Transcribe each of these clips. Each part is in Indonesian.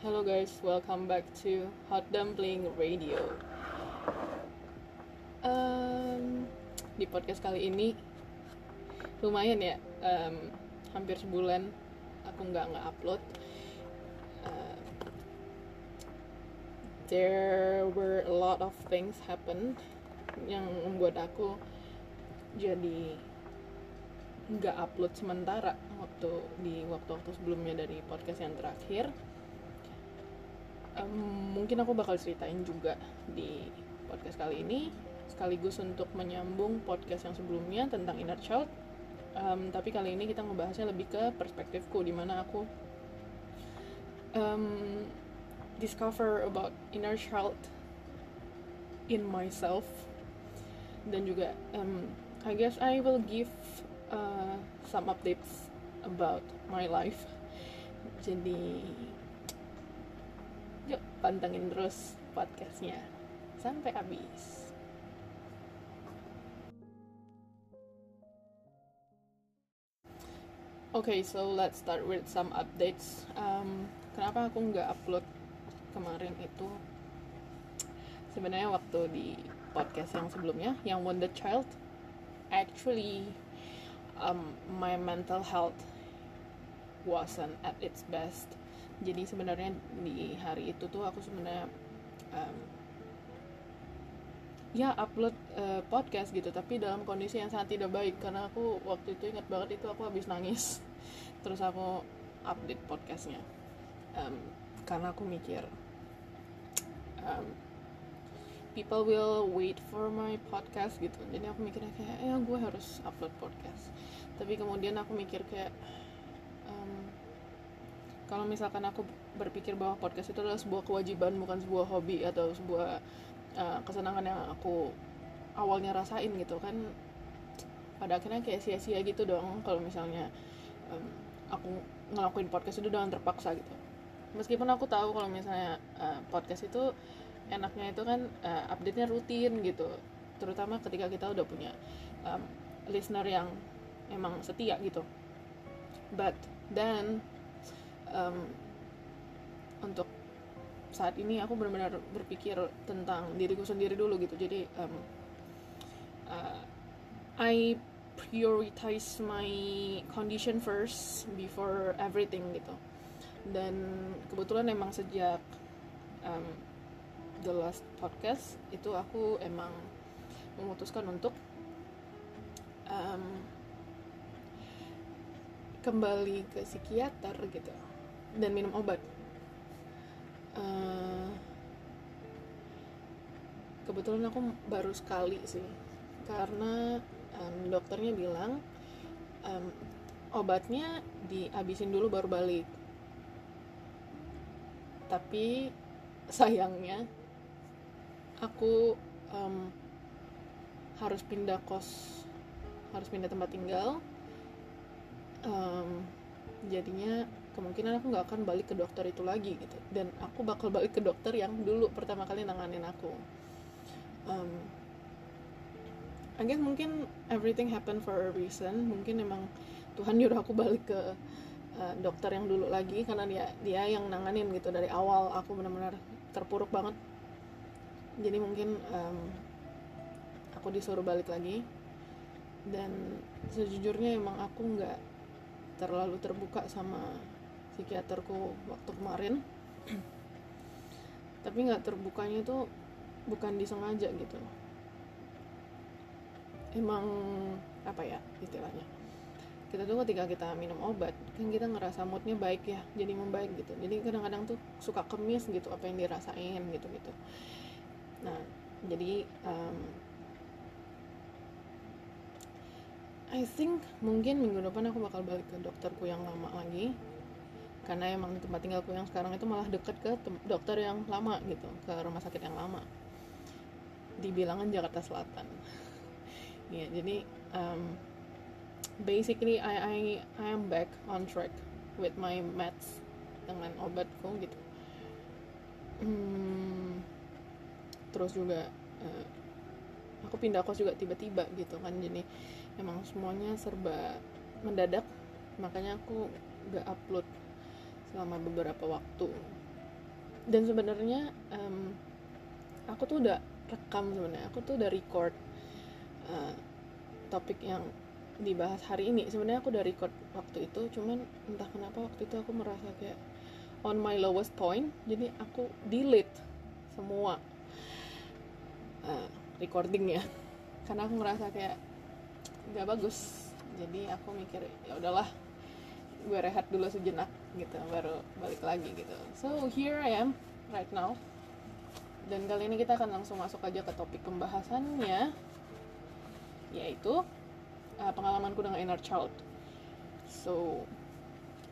Hello guys, welcome back to Hot Dumpling Radio. Um, di podcast kali ini lumayan ya, um, hampir sebulan aku nggak nggak upload. Uh, there were a lot of things happen yang membuat aku jadi nggak upload sementara waktu di waktu-waktu sebelumnya dari podcast yang terakhir um, mungkin aku bakal ceritain juga di podcast kali ini sekaligus untuk menyambung podcast yang sebelumnya tentang inner child. Um, tapi kali ini kita ngebahasnya lebih ke perspektifku di mana aku um, discover about inner child in myself. Dan juga um, I guess I will give uh, some updates about my life. Jadi pantengin terus podcastnya sampai habis okay, so let's start with some updates. Um, kenapa aku nggak upload kemarin itu? Sebenarnya waktu di podcast yang sebelumnya, yang Wonder Child, actually um, my mental health wasn't at its best. Jadi sebenarnya di hari itu tuh aku sebenarnya um, ya upload uh, podcast gitu tapi dalam kondisi yang sangat tidak baik. Karena aku waktu itu ingat banget itu aku habis nangis. Terus aku update podcastnya. Um, karena aku mikir um, people will wait for my podcast gitu. Jadi aku mikirnya kayak ya gue harus upload podcast. Tapi kemudian aku mikir kayak kalau misalkan aku berpikir bahwa podcast itu adalah sebuah kewajiban bukan sebuah hobi atau sebuah uh, kesenangan yang aku awalnya rasain gitu kan pada akhirnya kayak sia-sia gitu dong kalau misalnya um, aku ngelakuin podcast itu dengan terpaksa gitu. Meskipun aku tahu kalau misalnya uh, podcast itu enaknya itu kan uh, update-nya rutin gitu. Terutama ketika kita udah punya um, listener yang emang setia gitu. But then um, untuk saat ini aku benar-benar berpikir tentang diriku sendiri dulu gitu. Jadi um, uh, I prioritize my condition first before everything gitu. Dan kebetulan emang sejak um, the last podcast itu aku emang memutuskan untuk um, kembali ke psikiater gitu dan minum obat. Uh, kebetulan aku baru sekali sih karena um, dokternya bilang um, obatnya dihabisin dulu baru balik. Tapi sayangnya aku um, harus pindah kos harus pindah tempat tinggal. Um, jadinya kemungkinan aku nggak akan balik ke dokter itu lagi gitu. Dan aku bakal balik ke dokter yang dulu pertama kali nanganin aku. Um, I guess mungkin everything happen for a reason. Mungkin emang Tuhan nyuruh aku balik ke uh, dokter yang dulu lagi karena dia dia yang nanganin gitu. Dari awal aku benar-benar terpuruk banget. Jadi mungkin um, aku disuruh balik lagi. Dan sejujurnya emang aku nggak terlalu terbuka sama psikiaterku waktu kemarin. Tapi nggak terbukanya itu bukan disengaja gitu. Emang apa ya istilahnya? Kita tuh ketika kita minum obat kan kita ngerasa moodnya baik ya jadi membaik gitu. Jadi kadang-kadang tuh suka kemis gitu apa yang dirasain gitu gitu nah jadi um, I think mungkin minggu depan aku bakal balik ke dokterku yang lama lagi karena emang tempat tinggalku yang sekarang itu malah deket ke dokter yang lama gitu ke rumah sakit yang lama. Di bilangan Jakarta Selatan. Ya jadi um, basically I, I I am back on track with my meds dengan obatku gitu. Hmm, terus juga uh, aku pindah kos juga tiba-tiba gitu kan jadi emang semuanya serba mendadak. Makanya aku gak upload selama beberapa waktu. Dan sebenarnya um, aku tuh udah rekam sebenarnya. Aku tuh udah record uh, topik yang dibahas hari ini. Sebenarnya aku udah record waktu itu cuman entah kenapa waktu itu aku merasa kayak on my lowest point. Jadi aku delete semua uh, recordingnya. Karena aku ngerasa kayak nggak bagus. Jadi aku mikir ya udahlah gue rehat dulu sejenak gitu baru balik lagi gitu. So here I am right now. Dan kali ini kita akan langsung masuk aja ke topik pembahasannya yaitu uh, pengalamanku dengan inner child. So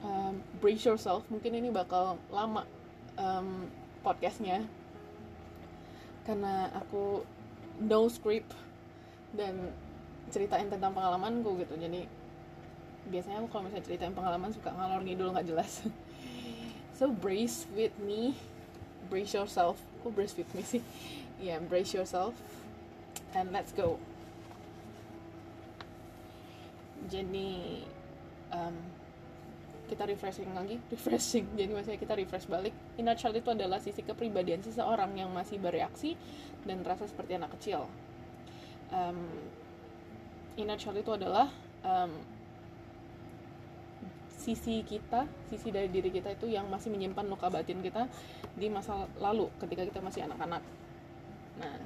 um, brace yourself mungkin ini bakal lama um, podcastnya. Karena aku no script dan ceritain tentang pengalamanku gitu jadi biasanya aku kalau misalnya ceritain pengalaman suka ngalor ngidul nggak jelas. So brace with me. Brace yourself. Kok brace with me sih? Yeah brace yourself and let's go. Jadi um, kita refreshing lagi. Refreshing. Jadi maksudnya kita refresh balik. Inner child itu adalah sisi kepribadian seseorang yang masih bereaksi dan merasa seperti anak kecil. Um, inner child itu adalah um, sisi kita, sisi dari diri kita itu yang masih menyimpan luka batin kita di masa lalu ketika kita masih anak-anak. Nah,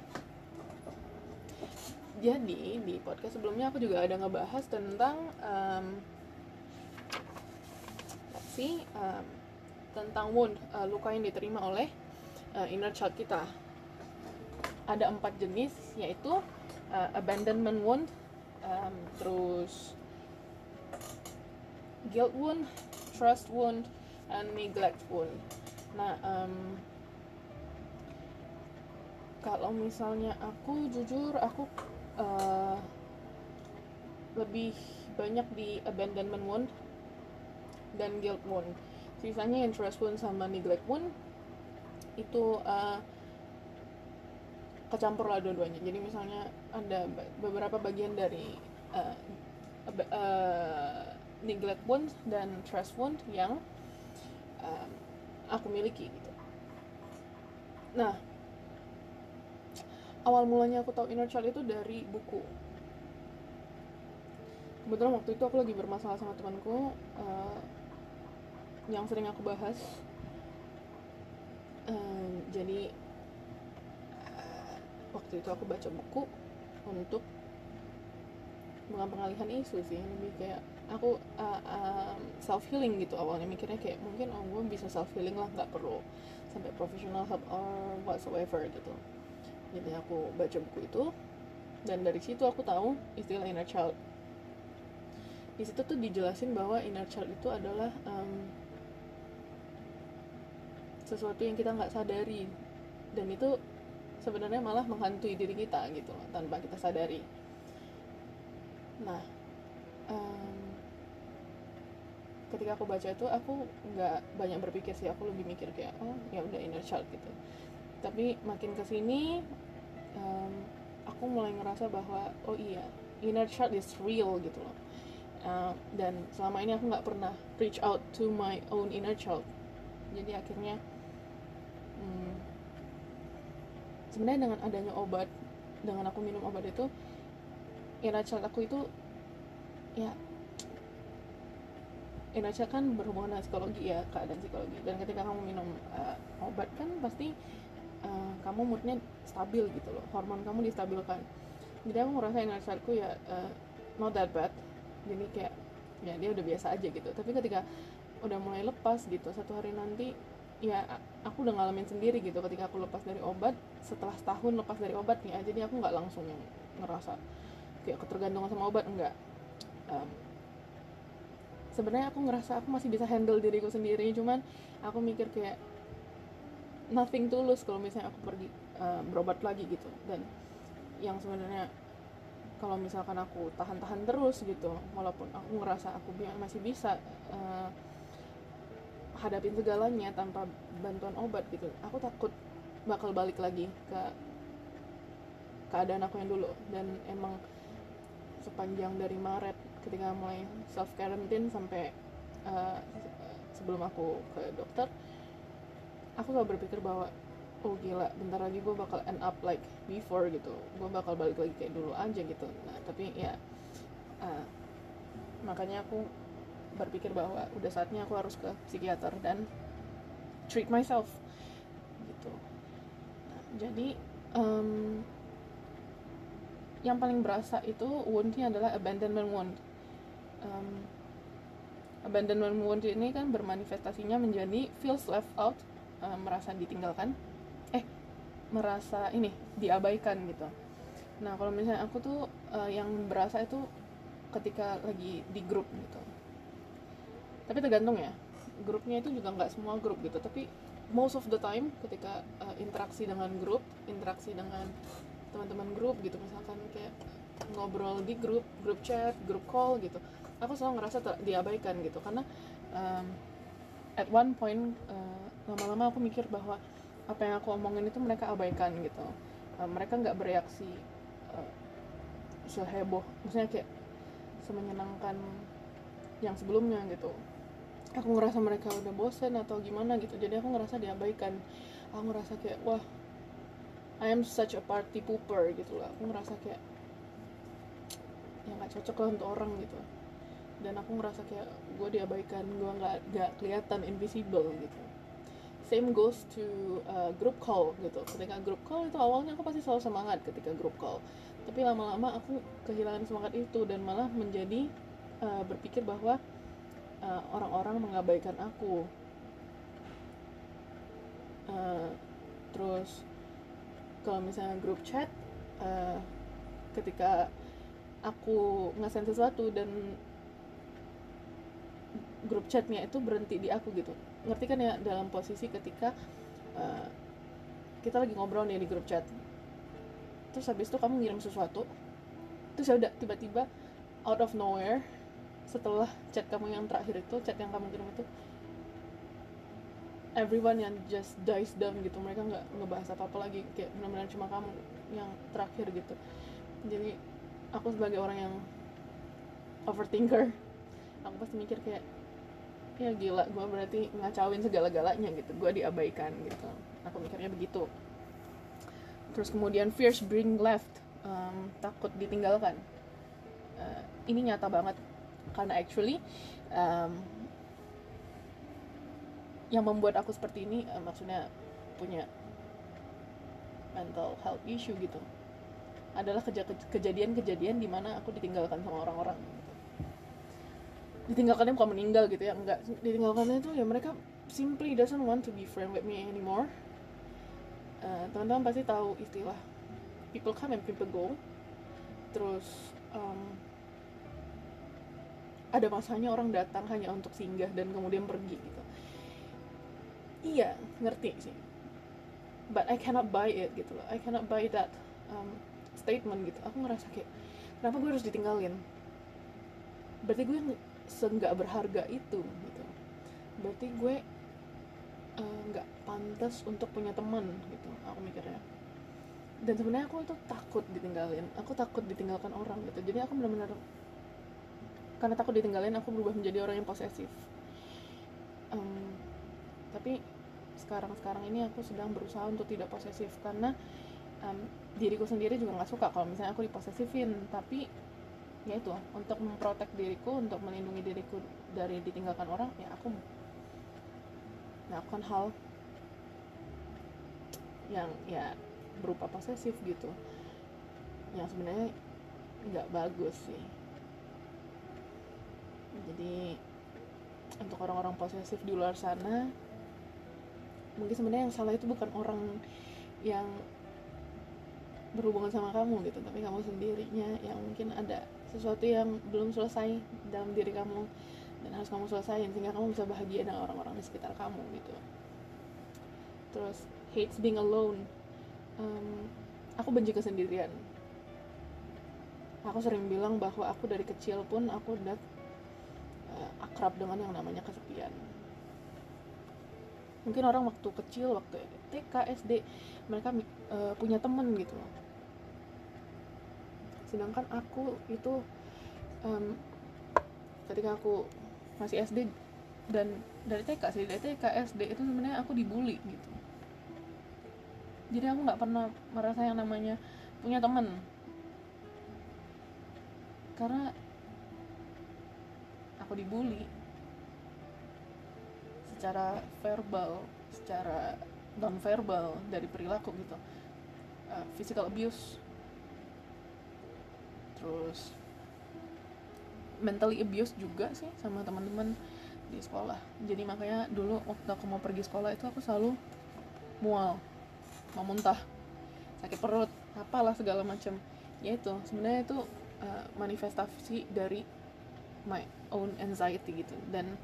jadi di podcast sebelumnya aku juga ada ngebahas tentang um, si um, tentang wound uh, luka yang diterima oleh uh, inner child kita. Ada empat jenis yaitu uh, abandonment wound, um, terus guilt wound, trust wound, and neglect wound. Nah, um, kalau misalnya aku jujur aku uh, lebih banyak di abandonment wound dan guilt wound. Sisanya trust wound sama neglect wound itu uh, kecampur lah dua-duanya. Jadi misalnya ada beberapa bagian dari uh, neglect wound dan trust wound yang um, aku miliki gitu. Nah, awal mulanya aku tahu inner child itu dari buku. Kebetulan waktu itu aku lagi bermasalah sama temanku uh, yang sering aku bahas. Uh, jadi uh, waktu itu aku baca buku untuk bukan pengalihan isu sih lebih kayak aku uh, uh, self healing gitu awalnya. Mikirnya kayak mungkin oh gue bisa self healing lah nggak perlu sampai professional help or whatsoever gitu. Jadi aku baca buku itu dan dari situ aku tahu istilah inner child. Di situ tuh dijelasin bahwa inner child itu adalah um, sesuatu yang kita nggak sadari. Dan itu sebenarnya malah menghantui diri kita gitu tanpa kita sadari. Nah um, ketika aku baca itu aku nggak banyak berpikir sih. Aku lebih mikir kayak oh ya udah inner child gitu. Tapi makin ke sini um, aku mulai ngerasa bahwa oh iya inner child is real gitu loh. Uh, dan selama ini aku nggak pernah reach out to my own inner child. Jadi akhirnya hmm, sebenarnya dengan adanya obat dengan aku minum obat itu inner child aku itu ya Indonesia kan berhubungan dengan psikologi ya keadaan psikologi. Dan ketika kamu minum uh, obat kan pasti uh, kamu moodnya stabil gitu loh. Hormon kamu distabilkan. Jadi aku ngerasa energiku ya uh, not that bad. Jadi kayak ya dia udah biasa aja gitu. Tapi ketika udah mulai lepas gitu satu hari nanti ya aku udah ngalamin sendiri gitu. Ketika aku lepas dari obat setelah setahun lepas dari obatnya jadi aku nggak langsung ngerasa kayak ketergantungan sama obat enggak um, sebenarnya aku ngerasa aku masih bisa handle diriku sendiri cuman aku mikir kayak nothing tulus kalau misalnya aku pergi uh, berobat lagi gitu. Dan yang sebenarnya kalau misalkan aku tahan-tahan terus gitu walaupun aku ngerasa aku masih bisa uh, hadapin segalanya tanpa bantuan obat gitu aku takut bakal balik lagi ke keadaan aku yang dulu. Dan emang sepanjang dari Maret ketika mulai self quarantine sampai uh, sebelum aku ke dokter aku selalu berpikir bahwa oh gila bentar lagi gue bakal end up like before gitu. Gue bakal balik lagi kayak dulu aja gitu. Nah tapi ya uh, makanya aku berpikir bahwa udah saatnya aku harus ke psikiater dan treat myself gitu. Nah, jadi um, yang paling berasa itu woundnya adalah abandonment wound um, abandonment wound ini kan bermanifestasinya menjadi feels left out uh, merasa ditinggalkan eh merasa ini diabaikan gitu. Nah kalau misalnya aku tuh uh, yang berasa itu ketika lagi di grup gitu. Tapi tergantung ya grupnya itu juga nggak semua grup gitu. Tapi most of the time ketika uh, interaksi dengan grup interaksi dengan teman-teman grup gitu misalkan kayak ngobrol di grup grup chat grup call gitu aku selalu ngerasa diabaikan gitu. Karena um, at one point uh, lama-lama aku mikir bahwa apa yang aku omongin itu mereka abaikan gitu. Uh, mereka nggak bereaksi uh, seheboh maksudnya kayak semenyenangkan yang sebelumnya gitu. Aku ngerasa mereka udah bosen atau gimana gitu. Jadi aku ngerasa diabaikan. Aku ngerasa kayak wah I am such a party pooper gitu lah aku ngerasa kayak yang nggak cocok lah untuk orang gitu dan aku ngerasa kayak gue diabaikan gue nggak nggak kelihatan invisible gitu. Same goes to uh, group call gitu. Ketika group call itu awalnya aku pasti selalu semangat ketika group call. Tapi lama-lama aku kehilangan semangat itu dan malah menjadi uh, berpikir bahwa uh, orang-orang uh, mengabaikan aku. Uh, terus kalau misalnya grup chat uh, ketika aku ngasih sesuatu dan grup chatnya itu berhenti di aku gitu. Ngerti kan ya dalam posisi ketika uh, kita lagi ngobrol nih di grup chat. Terus habis itu kamu ngirim sesuatu terus ya udah tiba-tiba out of nowhere setelah chat kamu yang terakhir itu chat yang kamu kirim itu everyone yang just dies down gitu mereka nggak ngebahas apa apa lagi kayak benar-benar cuma kamu yang terakhir gitu. Jadi aku sebagai orang yang overthinker aku pasti mikir kayak ya gila gue berarti ngacauin segala-galanya gitu. Gue diabaikan gitu. Aku mikirnya begitu. Terus kemudian fears bring left um, takut ditinggalkan. Uh, ini nyata banget. Karena actually um, yang membuat aku seperti ini uh, maksudnya punya mental health issue gitu adalah kejadian-kejadian di mana aku ditinggalkan sama orang-orang. Ditinggalkannya bukan meninggal gitu ya enggak. Ditinggalkannya itu ya mereka simply doesn't want to be friend with me anymore. Uh, teman-teman pasti tahu istilah people come and people go. Terus um, ada masanya orang datang hanya untuk singgah dan kemudian pergi gitu. Iya ngerti sih. But I cannot buy it gitu loh. I cannot buy that um, statement gitu. Aku ngerasa kayak kenapa gue harus ditinggalin? Berarti gue seenggak berharga itu gitu. Berarti gue uh, nggak uh, pantas untuk punya teman gitu aku mikirnya. Dan sebenarnya aku itu takut ditinggalin aku takut ditinggalkan orang gitu. Jadi aku benar-benar karena takut ditinggalin aku berubah menjadi orang yang posesif. Um, tapi sekarang-sekarang ini aku sedang berusaha untuk tidak posesif karena um, diriku sendiri juga nggak suka kalau misalnya aku diposesifin. Tapi ya itu untuk memprotek diriku untuk melindungi diriku dari ditinggalkan orang ya aku melakukan hal yang ya berupa posesif gitu. Yang sebenarnya nggak bagus sih. Jadi untuk orang-orang posesif di luar sana mungkin sebenarnya yang salah itu bukan orang yang berhubungan sama kamu gitu tapi kamu sendirinya yang mungkin ada sesuatu yang belum selesai dalam diri kamu dan harus kamu selesaiin sehingga kamu bisa bahagia dengan orang-orang di sekitar kamu gitu. Terus hates being alone. Um, aku benci kesendirian. Aku sering bilang bahwa aku dari kecil pun aku udah uh, akrab dengan yang namanya kesepian. Mungkin orang waktu kecil waktu TK SD mereka uh, punya temen gitu sedangkan aku itu um, ketika aku masih SD dan dari TK sih dari TK SD itu sebenarnya aku dibully gitu. Jadi aku nggak pernah merasa yang namanya punya teman. Karena aku dibully secara verbal secara non verbal dari perilaku gitu. Uh, physical abuse terus mentally abuse juga sih sama teman-teman di sekolah. Jadi makanya dulu waktu aku mau pergi sekolah itu aku selalu mual mau muntah sakit perut apalah segala macam. Ya itu sebenarnya itu uh, manifestasi dari my own anxiety gitu. Dan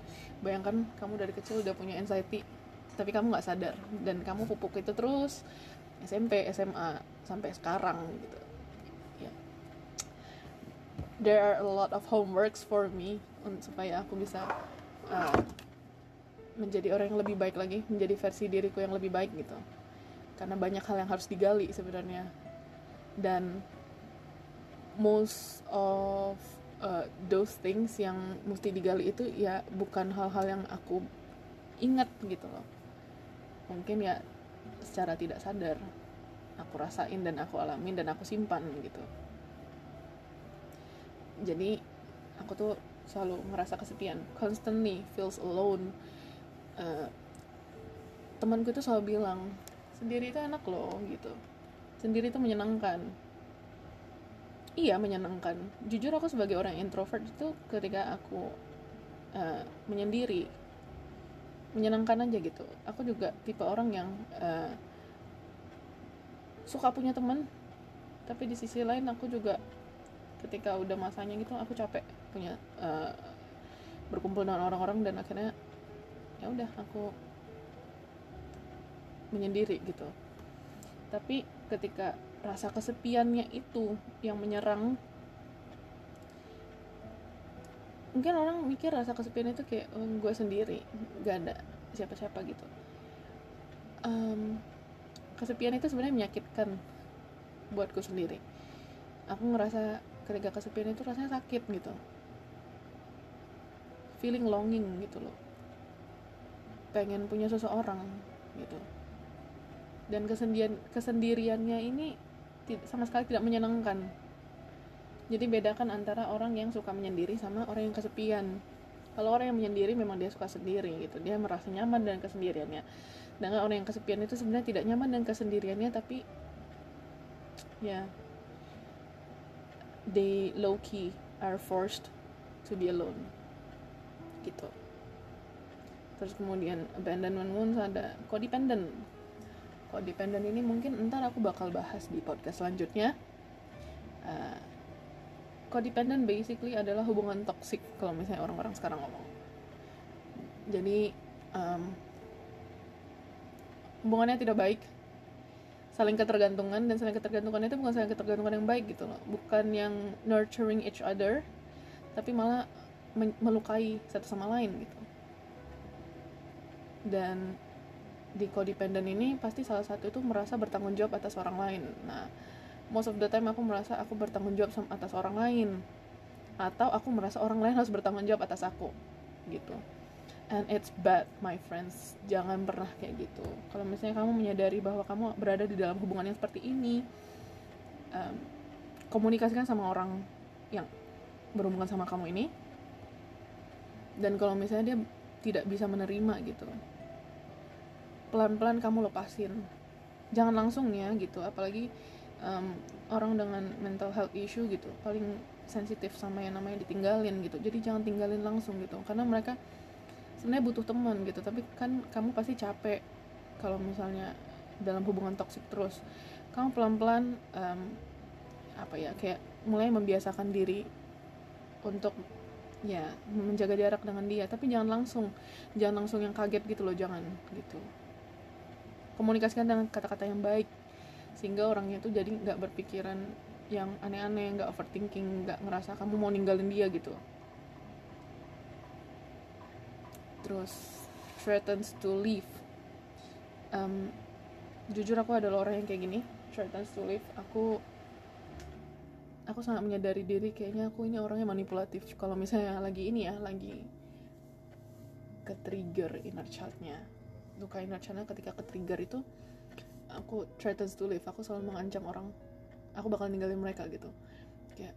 bayangkan kamu dari kecil udah punya anxiety tapi kamu nggak sadar. Dan kamu pupuk itu terus SMP SMA sampai sekarang gitu there are a lot of homeworks for me supaya aku bisa uh, menjadi orang yang lebih baik lagi menjadi versi diriku yang lebih baik gitu. Karena banyak hal yang harus digali sebenarnya. Dan most of uh, those things yang mesti digali itu ya bukan hal-hal yang aku ingat gitu loh. Mungkin ya secara tidak sadar aku rasain dan aku alamin dan aku simpan gitu jadi aku tuh selalu ngerasa kesepian. Constantly feels alone. Uh, temanku itu selalu bilang sendiri itu enak loh gitu. Sendiri itu menyenangkan. Iya menyenangkan. Jujur aku sebagai orang introvert itu ketika aku uh, menyendiri menyenangkan aja gitu. Aku juga tipe orang yang uh, suka punya teman tapi di sisi lain aku juga ketika udah masanya gitu aku capek punya uh, berkumpul dengan orang-orang dan akhirnya ya udah aku menyendiri gitu. Tapi ketika rasa kesepiannya itu yang menyerang mungkin orang mikir rasa kesepian itu kayak oh, gue sendiri gak ada siapa-siapa gitu. Um, kesepian itu sebenarnya menyakitkan buatku sendiri. Aku ngerasa ketika kesepian itu rasanya sakit gitu. Feeling longing gitu loh. Pengen punya seseorang gitu. Dan kesendirian kesendiriannya ini sama sekali tidak menyenangkan. Jadi bedakan antara orang yang suka menyendiri sama orang yang kesepian. Kalau orang yang menyendiri memang dia suka sendiri gitu. Dia merasa nyaman dengan kesendiriannya. Dengan orang yang kesepian itu sebenarnya tidak nyaman dengan kesendiriannya tapi ya they low key are forced to be alone gitu. Terus kemudian abandonment wounds ada codependent. Codependent ini mungkin ntar aku bakal bahas di podcast selanjutnya. Uh, codependent basically adalah hubungan toxic kalau misalnya orang-orang sekarang ngomong. Jadi um, hubungannya tidak baik saling ketergantungan dan saling ketergantungan itu bukan saling ketergantungan yang baik gitu loh. Bukan yang nurturing each other tapi malah melukai satu sama lain gitu. Dan di codependent ini pasti salah satu itu merasa bertanggung jawab atas orang lain. Nah most of the time aku merasa aku bertanggung jawab atas orang lain atau aku merasa orang lain harus bertanggung jawab atas aku gitu and it's bad my friends. Jangan pernah kayak gitu. Kalau misalnya kamu menyadari bahwa kamu berada di dalam hubungan yang seperti ini um, komunikasikan sama orang yang berhubungan sama kamu ini. Dan kalau misalnya dia tidak bisa menerima gitu pelan-pelan kamu lepasin. Jangan langsung ya gitu apalagi um, orang dengan mental health issue gitu paling sensitif sama yang namanya ditinggalin gitu. Jadi jangan tinggalin langsung gitu karena mereka sebenarnya butuh teman gitu tapi kan kamu pasti capek kalau misalnya dalam hubungan toksik terus. Kamu pelan-pelan um, apa ya kayak mulai membiasakan diri untuk ya menjaga jarak dengan dia tapi jangan langsung jangan langsung yang kaget gitu loh jangan gitu. Komunikasikan dengan kata-kata yang baik sehingga orangnya tuh jadi nggak berpikiran yang aneh-aneh nggak overthinking nggak ngerasa kamu mau ninggalin dia gitu terus threatens to leave. Um, jujur aku adalah orang yang kayak gini threatens to leave. Aku aku sangat menyadari diri kayaknya aku ini orangnya manipulatif. Kalau misalnya lagi ini ya lagi ke trigger inner childnya. Luka inner childnya ketika ke trigger itu aku threatens to live aku selalu mengancam orang. Aku bakal ninggalin mereka gitu. Kayak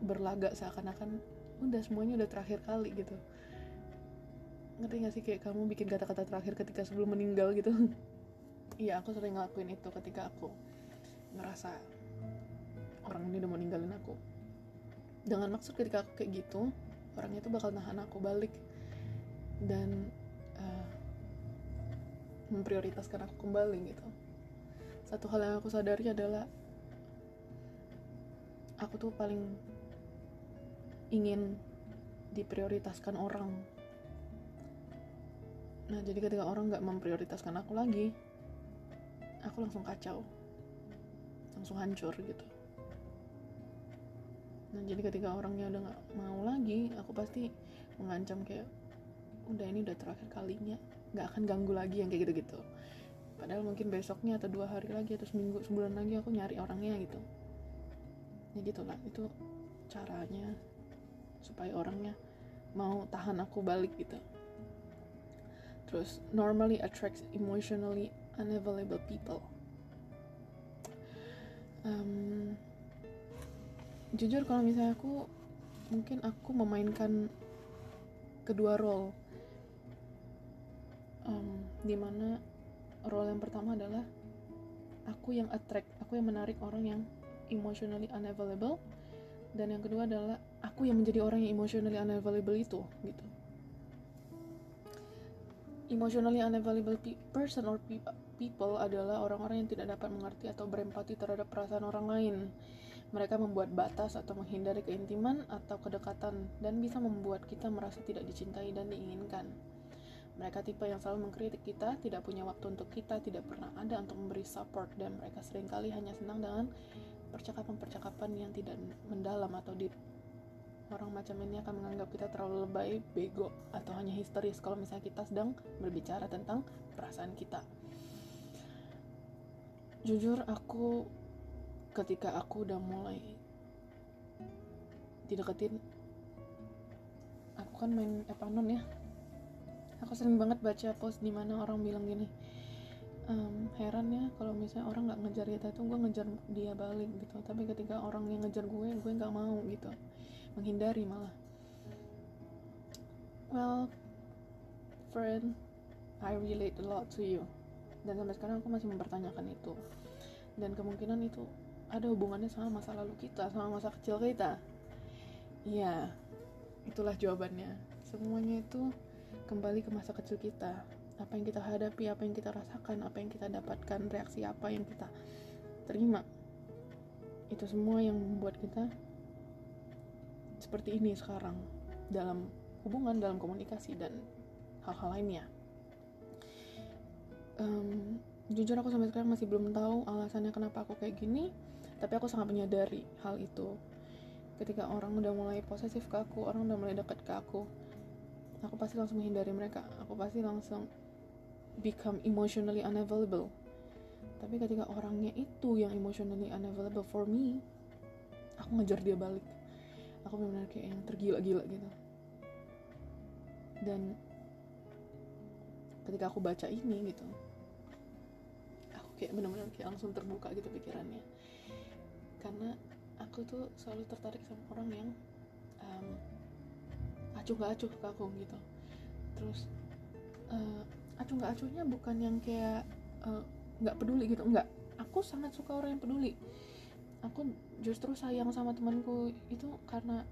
berlagak seakan-akan udah semuanya udah terakhir kali gitu ngerti gak sih kayak kamu bikin kata-kata terakhir ketika sebelum meninggal gitu? Iya aku sering ngelakuin itu ketika aku ngerasa orang ini udah mau ninggalin aku. Dengan maksud ketika aku kayak gitu orangnya itu bakal nahan aku balik. Dan uh, memprioritaskan aku kembali gitu. Satu hal yang aku sadari adalah aku tuh paling ingin diprioritaskan orang nah jadi ketika orang nggak memprioritaskan aku lagi aku langsung kacau. Langsung hancur gitu. Nah jadi ketika orangnya udah nggak mau lagi aku pasti mengancam kayak udah ini udah terakhir kalinya. Nggak akan ganggu lagi yang kayak gitu-gitu. Padahal mungkin besoknya atau dua hari lagi atau seminggu sebulan lagi aku nyari orangnya gitu. Ya gitulah itu caranya supaya orangnya mau tahan aku balik gitu terus normally attracts emotionally unavailable people. Um, jujur kalau misalnya aku mungkin aku memainkan kedua role. Um, di mana role yang pertama adalah aku yang attract aku yang menarik orang yang emotionally unavailable. Dan yang kedua adalah aku yang menjadi orang yang emotionally unavailable itu gitu Emotionally unavailable pe person or pe people adalah orang-orang yang tidak dapat mengerti atau berempati terhadap perasaan orang lain. Mereka membuat batas atau menghindari keintiman atau kedekatan dan bisa membuat kita merasa tidak dicintai dan diinginkan. Mereka tipe yang selalu mengkritik kita, tidak punya waktu untuk kita, tidak pernah ada untuk memberi support, dan mereka sering kali hanya senang dengan percakapan-percakapan yang tidak mendalam atau deep orang macam ini akan menganggap kita terlalu lebay, bego, atau hanya histeris kalau misalnya kita sedang berbicara tentang perasaan kita. Jujur aku ketika aku udah mulai dideketin aku kan main Epanon ya. Aku sering banget baca post di mana orang bilang gini um, heran ya kalau misalnya orang nggak ngejar kita tuh gue ngejar dia balik gitu. Tapi ketika orang yang ngejar gue gue nggak mau gitu menghindari malah. Well friend I relate a lot to you. Dan sampai sekarang aku masih mempertanyakan itu. Dan kemungkinan itu ada hubungannya sama masa lalu kita sama masa kecil kita. Iya itulah jawabannya. Semuanya itu kembali ke masa kecil kita. Apa yang kita hadapi apa yang kita rasakan apa yang kita dapatkan reaksi apa yang kita terima. Itu semua yang membuat kita seperti ini sekarang dalam hubungan dalam komunikasi dan hal-hal lainnya. Um, jujur aku sampai sekarang masih belum tahu alasannya kenapa aku kayak gini tapi aku sangat menyadari hal itu. Ketika orang udah mulai posesif ke aku orang udah mulai dekat ke aku aku pasti langsung menghindari mereka. Aku pasti langsung become emotionally unavailable. Tapi ketika orangnya itu yang emotionally unavailable for me aku ngejar dia balik aku benar-benar kayak yang tergila-gila gitu. Dan ketika aku baca ini gitu aku kayak benar-benar kayak langsung terbuka gitu pikirannya. Karena aku tuh selalu tertarik sama orang yang um, acuh gak acuh ke aku gitu. Terus uh, acuh gak acuhnya bukan yang kayak uh, nggak peduli gitu. Nggak aku sangat suka orang yang peduli aku justru sayang sama temanku itu karena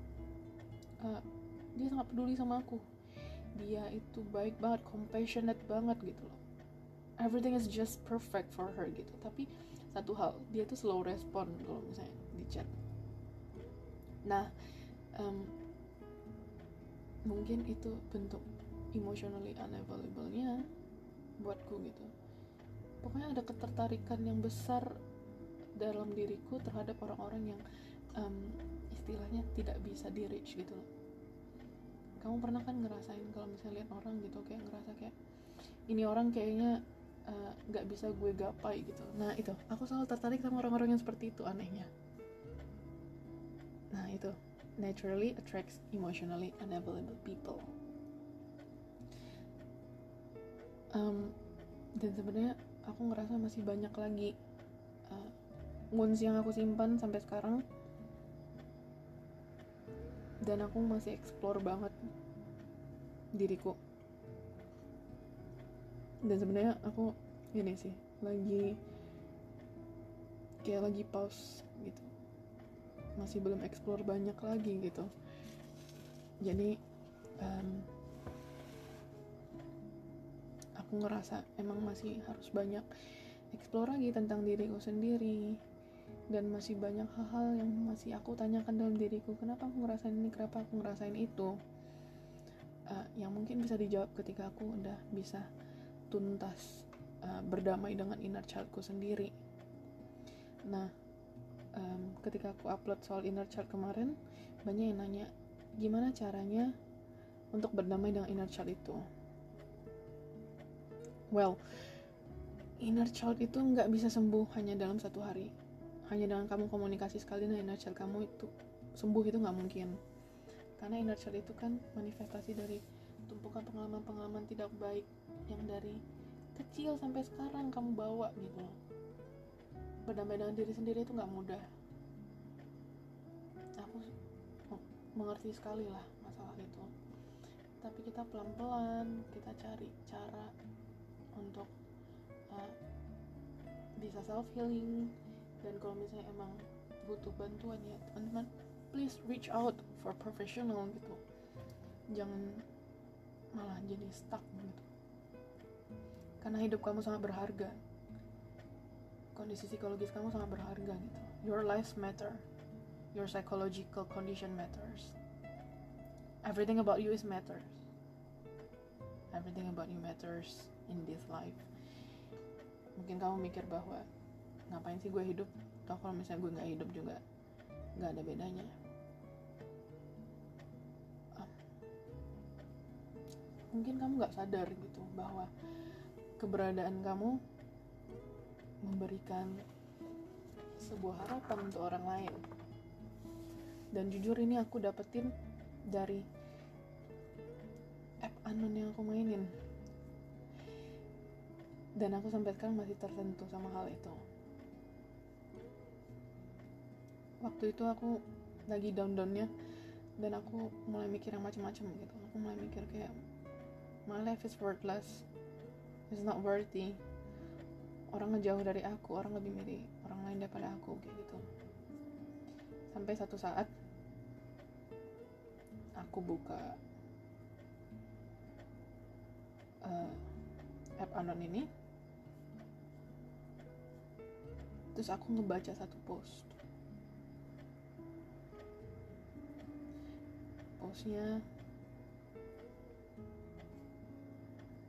uh, dia sangat peduli sama aku. Dia itu baik banget compassionate banget gitu loh. Everything is just perfect for her gitu. Tapi satu hal dia tuh slow respon kalau misalnya di chat. Nah um, mungkin itu bentuk emotionally unavailable-nya buatku gitu. Pokoknya ada ketertarikan yang besar dalam diriku terhadap orang-orang yang um, istilahnya tidak bisa di reach gitu loh. Kamu pernah kan ngerasain kalau misalnya lihat orang gitu kayak ngerasa kayak ini orang kayaknya eh, nggak uh, bisa gue gapai gitu. Nah itu. Aku selalu tertarik sama orang-orang yang seperti itu anehnya. Nah itu. Naturally attracts emotionally unavailable people. Um, dan sebenarnya aku ngerasa masih banyak lagi wounds yang aku simpan sampai sekarang. Dan aku masih explore banget diriku. Dan sebenarnya aku ini sih lagi kayak lagi pause gitu. Masih belum explore banyak lagi gitu. Jadi um, aku ngerasa emang masih harus banyak explore lagi tentang diriku sendiri dan masih banyak hal-hal yang masih aku tanyakan dalam diriku. Kenapa aku ngerasain ini? Kenapa aku ngerasain itu? Uh, yang mungkin bisa dijawab ketika aku udah bisa tuntas uh, berdamai dengan inner childku sendiri. Nah um, ketika aku upload soal inner child kemarin banyak yang nanya gimana caranya untuk berdamai dengan inner child itu? Well inner child itu nggak bisa sembuh hanya dalam satu hari hanya dengan kamu komunikasi sekali dengan inner child kamu itu sembuh itu nggak mungkin. Karena inner child itu kan manifestasi dari tumpukan pengalaman-pengalaman tidak baik yang dari kecil sampai sekarang kamu bawa gitu. Loh berdamai dengan diri sendiri itu nggak mudah. Aku mengerti sekali lah masalah itu. Tapi kita pelan-pelan kita cari cara untuk uh, bisa self healing dan kalau misalnya emang butuh bantuan ya teman-teman please reach out for professional gitu. Jangan malah jadi stuck gitu. Karena hidup kamu sangat berharga. Kondisi psikologis kamu sangat berharga gitu. Your life matter. Your psychological condition matters. Everything about you is matters. Everything about you matters in this life. Mungkin kamu mikir bahwa ngapain sih gue hidup? Toh kalau misalnya gue nggak hidup juga nggak ada bedanya. Ah. mungkin kamu nggak sadar gitu bahwa keberadaan kamu memberikan sebuah harapan untuk orang lain. Dan jujur ini aku dapetin dari app anon yang aku mainin. Dan aku sampai sekarang masih tersentuh sama hal itu waktu itu aku lagi down-downnya dan aku mulai mikir yang macam-macam gitu. Aku mulai mikir kayak my life is worthless. It's not worthy. Orang ngejauh dari aku orang lebih milih orang lain daripada aku gitu. Sampai satu saat aku buka uh, app anon ini. Terus aku ngebaca satu post postnya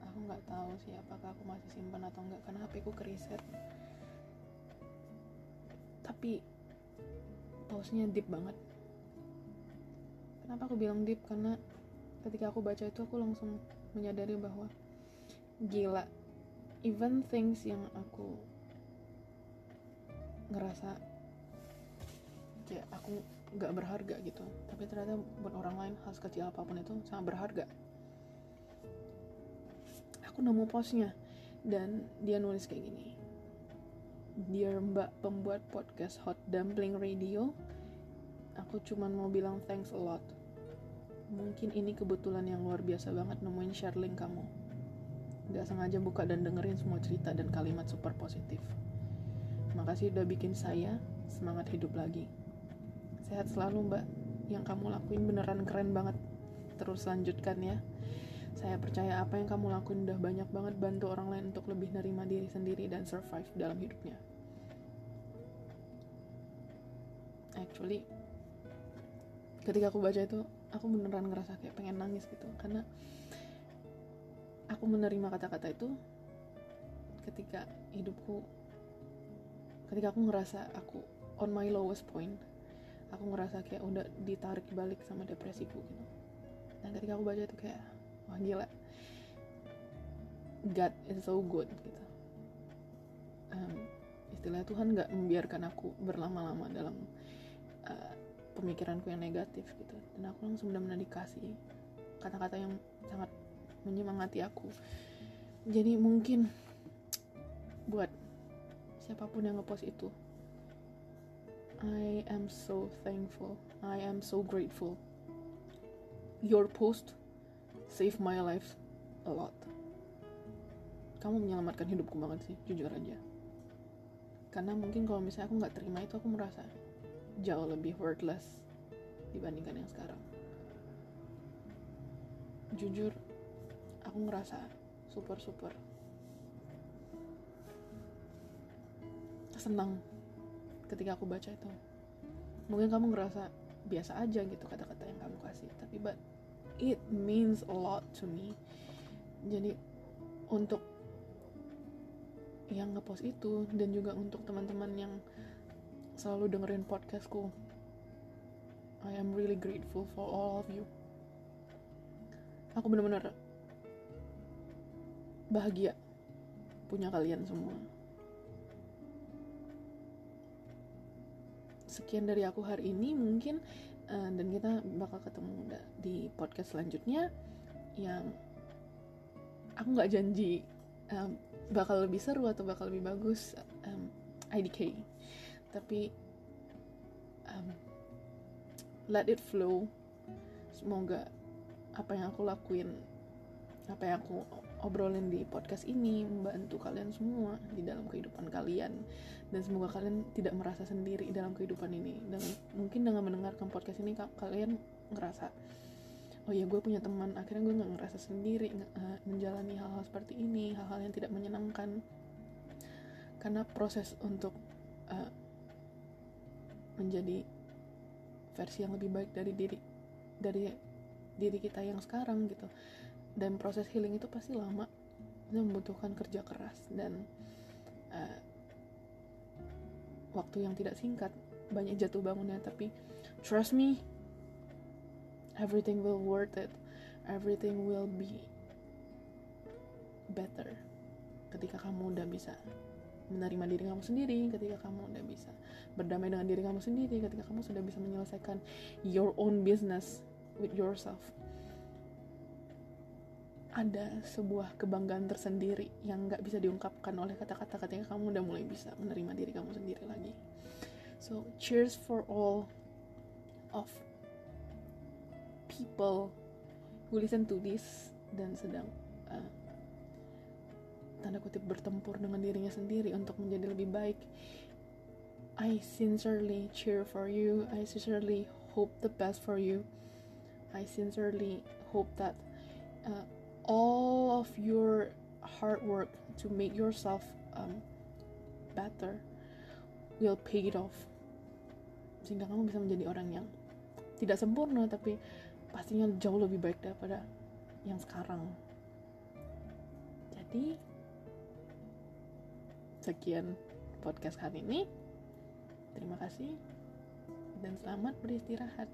aku nggak tahu sih apakah aku masih simpan atau enggak karena HP ku keriset. Tapi postnya deep banget. Kenapa aku bilang deep? Karena ketika aku baca itu aku langsung menyadari bahwa gila even things yang aku ngerasa kayak aku nggak berharga gitu. Tapi ternyata buat orang lain hal sekecil apa pun itu sangat berharga. Aku nemu postnya dan dia nulis kayak gini. Dear Mbak pembuat podcast Hot Dumpling Radio Aku cuman mau bilang thanks a lot. Mungkin ini kebetulan yang luar biasa banget nemuin share link kamu. Gak sengaja buka dan dengerin semua cerita dan kalimat super positif. Makasih udah bikin saya semangat hidup lagi Sehat selalu mbak. Yang kamu lakuin beneran keren banget. Terus lanjutkan ya. Saya percaya apa yang kamu lakuin udah banyak banget bantu orang lain untuk lebih nerima diri sendiri dan survive dalam hidupnya. Actually, ketika aku baca itu, aku beneran ngerasa kayak pengen nangis gitu. Karena aku menerima kata-kata itu ketika hidupku ketika aku ngerasa aku on my lowest point aku ngerasa kayak udah ditarik balik sama depresiku gitu. Dan ketika aku baca itu kayak wah gila. God is so good gitu. Um, istilah Tuhan nggak membiarkan aku berlama-lama dalam uh, pemikiranku yang negatif gitu. Dan aku langsung benar-benar dikasih kata-kata yang sangat menyemangati aku. Jadi mungkin buat siapa pun yang ngepost itu I am so thankful. I am so grateful. Your post save my life a lot. Kamu menyelamatkan hidupku banget sih jujur aja. Karena mungkin kalau misalnya aku nggak terima itu aku merasa jauh lebih worthless dibandingkan yang sekarang. Jujur aku ngerasa super super senang ketika aku baca itu mungkin kamu ngerasa biasa aja gitu kata-kata yang kamu kasih tapi but it means a lot to me. Jadi untuk yang ngepost itu dan juga untuk teman-teman yang selalu dengerin podcastku I am really grateful for all of you. Aku benar-benar bahagia punya kalian semua sekian dari aku hari ini mungkin uh, dan kita bakal ketemu di podcast selanjutnya yang aku nggak janji um, bakal lebih seru atau bakal lebih bagus um, IDK tapi um, let it flow. Semoga apa yang aku lakuin apa yang aku obrolin di podcast ini membantu kalian semua di dalam kehidupan kalian. Dan semoga kalian tidak merasa sendiri dalam kehidupan ini. Dan mungkin dengan mendengarkan podcast ini kalian ngerasa oh ya gue punya teman. Akhirnya gue nggak ngerasa sendiri uh, menjalani hal-hal seperti ini hal-hal yang tidak menyenangkan. Karena proses untuk uh, menjadi versi yang lebih baik dari diri dari diri kita yang sekarang gitu dan proses healing itu pasti lama. Itu membutuhkan kerja keras dan uh, waktu yang tidak singkat. Banyak jatuh bangunnya tapi trust me everything will worth it. Everything will be better ketika kamu udah bisa menerima diri kamu sendiri ketika kamu udah bisa berdamai dengan diri kamu sendiri ketika kamu sudah bisa menyelesaikan your own business with yourself ada sebuah kebanggaan tersendiri yang nggak bisa diungkapkan oleh kata-kata ketika kamu udah mulai bisa menerima diri kamu sendiri lagi. So cheers for all of people who listen to this dan sedang uh, tanda kutip bertempur dengan dirinya sendiri untuk menjadi lebih baik. I sincerely cheer for you. I sincerely hope the best for you. I sincerely hope that uh, all of your hard work to make yourself um, better will pay it off. Sehingga kamu bisa menjadi orang yang tidak sempurna tapi pastinya jauh lebih baik daripada yang sekarang. Jadi sekian podcast kali ini. Terima kasih dan selamat beristirahat